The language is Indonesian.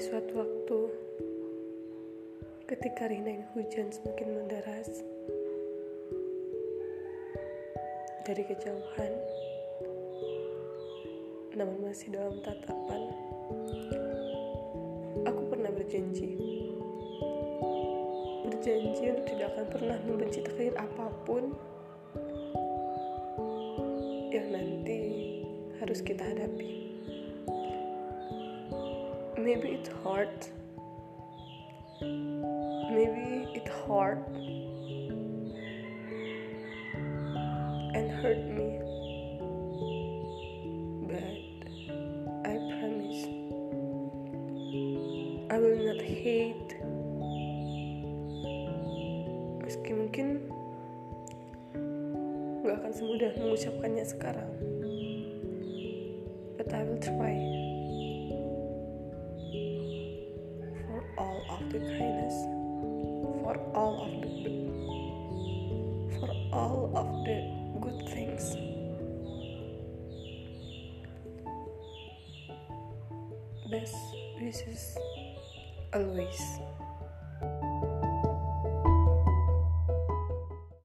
suatu waktu, ketika rinang hujan semakin menderas, dari kejauhan, namun masih dalam tatapan, aku pernah berjanji. Berjanji untuk tidak akan pernah membenci takdir apa pun yang nanti harus kita hadapi. Maybe it's hard. Maybe it hard and hurt me. But I promise I will not hate. Meski mungkin gak akan semudah mengucapkannya sekarang. But I will try. Of the kindness. For all of the for all of the good things. Best wishes always.